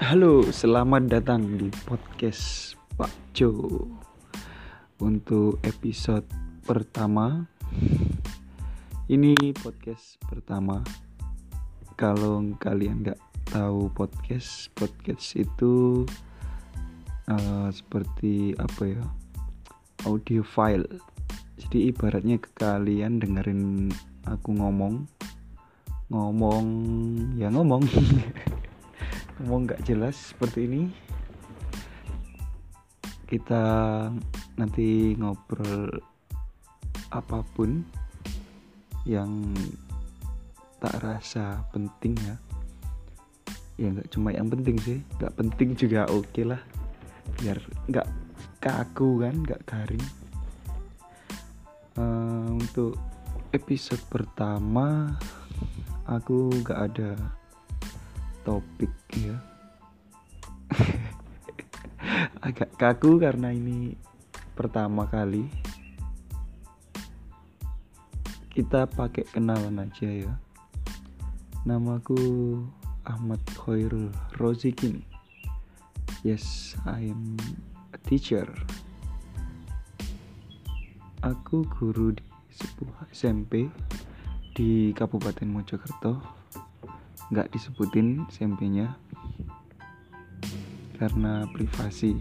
Halo, selamat datang di podcast Pak Jo. Untuk episode pertama, ini podcast pertama. Kalau kalian nggak tahu podcast, podcast itu uh, seperti apa ya, audio file. Jadi ibaratnya ke kalian dengerin aku ngomong, ngomong ya ngomong. ngomong nggak jelas seperti ini? Kita nanti ngobrol apa pun yang tak rasa penting ya. Ya nggak cuma yang penting sih. Nggak penting juga oke okay lah. Biar nggak kaku kan nggak garing. Uh, untuk episode pertama aku nggak ada topik ya. Agak kaku karena ini pertama kali. Kita pakai kenalan aja ya. Namaku Ahmad Khairul Rozikin. Yes I am a teacher. Aku guru di sebuah SMP di Kabupaten Mojokerto nggak disebutin SMP-nya karena privasi.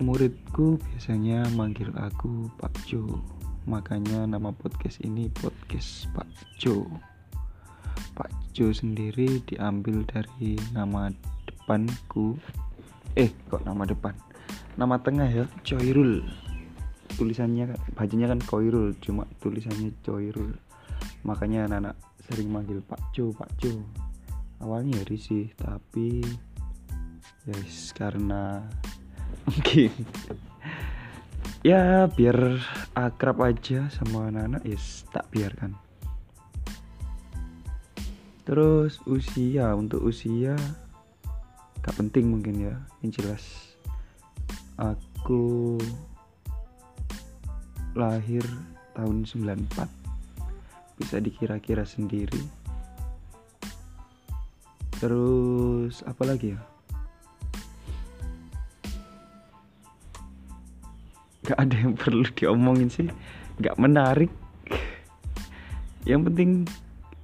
Muridku biasanya manggil aku Pak Jo. Makanya nama podcast ini podcast Pak Jo. Pak Jo sendiri diambil dari nama depanku. Eh kok nama depan? Nama tengah ya Coirul. Tulisannya bajunya kan Koirul cuma tulisannya Coirul. Makanya anak-anak sering manggil Pak Jo Pak Jo. Awalnya ya risih tapi guys karena mungkin ya biar akrab aja sama anak-anak yes tak biarkan. Terus usia untuk usia gak penting mungkin ya yang jelas. Aku lahir tahun 94 bisa dikira-kira sendiri. Terus apa lagi ya? Gak ada yang perlu diomongin sih. Gak menarik. Yang penting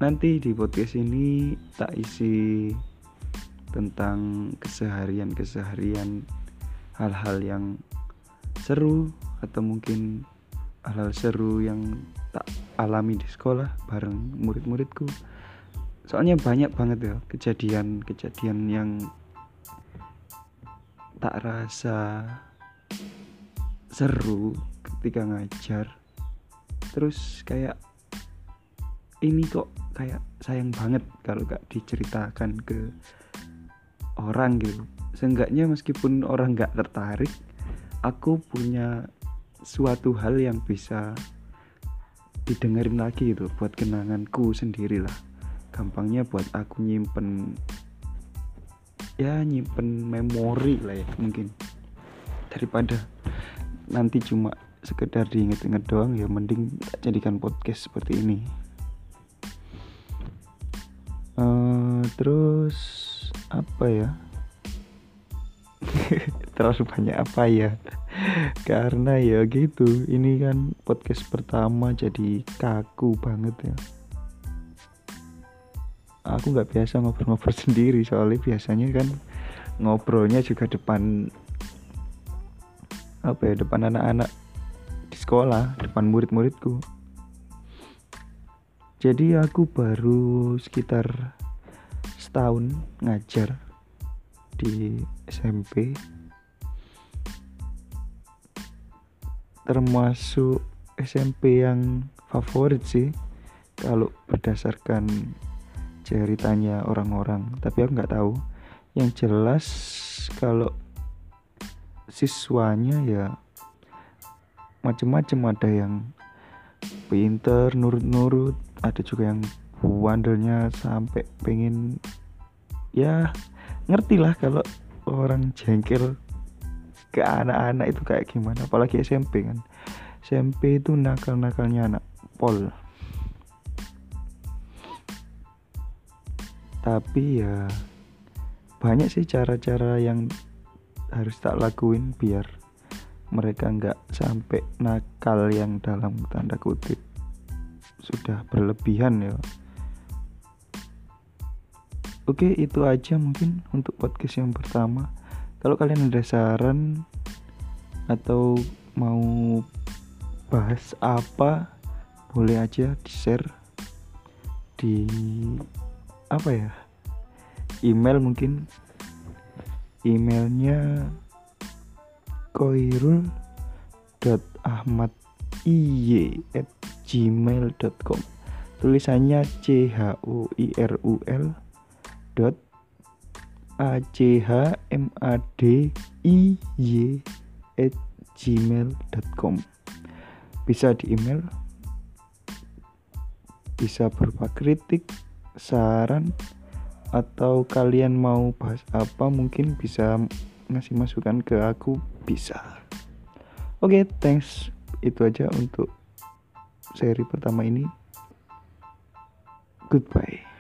nanti di podcast ini tak isi tentang keseharian-keseharian hal-hal yang seru atau mungkin hal-hal seru yang tak alami di sekolah bareng murid-muridku. Soalnya banyak banget ya kejadian-kejadian yang tak rasa seru ketika ngajar. Terus kayak ini kok kayak sayang banget kalau gak diceritakan ke orang gitu. Seenggaknya meskipun orang gak tertarik aku punya suatu hal yang bisa didengerin lagi gitu buat kenanganku sendiri lah. Gampangnya buat aku nyimpen ya nyimpen memori lah ya mungkin. Daripada nanti cuma sekedar diinget-inget doang ya mending jadikan podcast seperti ini. Uh, terus apa ya? Terlalu banyak apa ya karena ya gitu ini kan podcast pertama jadi kaku banget ya. Aku nggak biasa ngobrol-ngobrol sendiri soalnya biasanya kan ngobrolnya juga depan apa ya depan anak-anak di sekolah depan murid-muridku. Jadi aku baru sekitar setahun ngajar di SMP termasuk SMP yang favorit sih kalau berdasarkan ceritanya orang-orang. Tapi aku nggak tahu. Yang jelas kalau siswanya ya macem-macem. Ada yang pinter nurut-nurut. Ada juga yang wandelnya sampai pengen ya ngerti lah kalau orang jengkel ke anak-anak itu kayak gimana? Apalagi SMP kan. SMP itu nakal-nakalnya anak pol. Tapi ya banyak sih cara-cara yang harus tak lakuin biar mereka nggak sampai nakal yang dalam tanda kutip. Sudah berlebihan ya. Oke itu aja mungkin untuk podcast yang pertama kalau kalian ada saran atau mau bahas apa boleh aja di share di apa ya email mungkin. Emailnya koirul ahmad at gmail.com tulisannya c h o i r u l dot a c h m a d i y at gmail.com bisa di email bisa berupa kritik saran atau kalian mau bahas apa mungkin bisa ngasih masukan ke aku bisa. Oke okay, thanks. Itu aja untuk seri pertama ini. Goodbye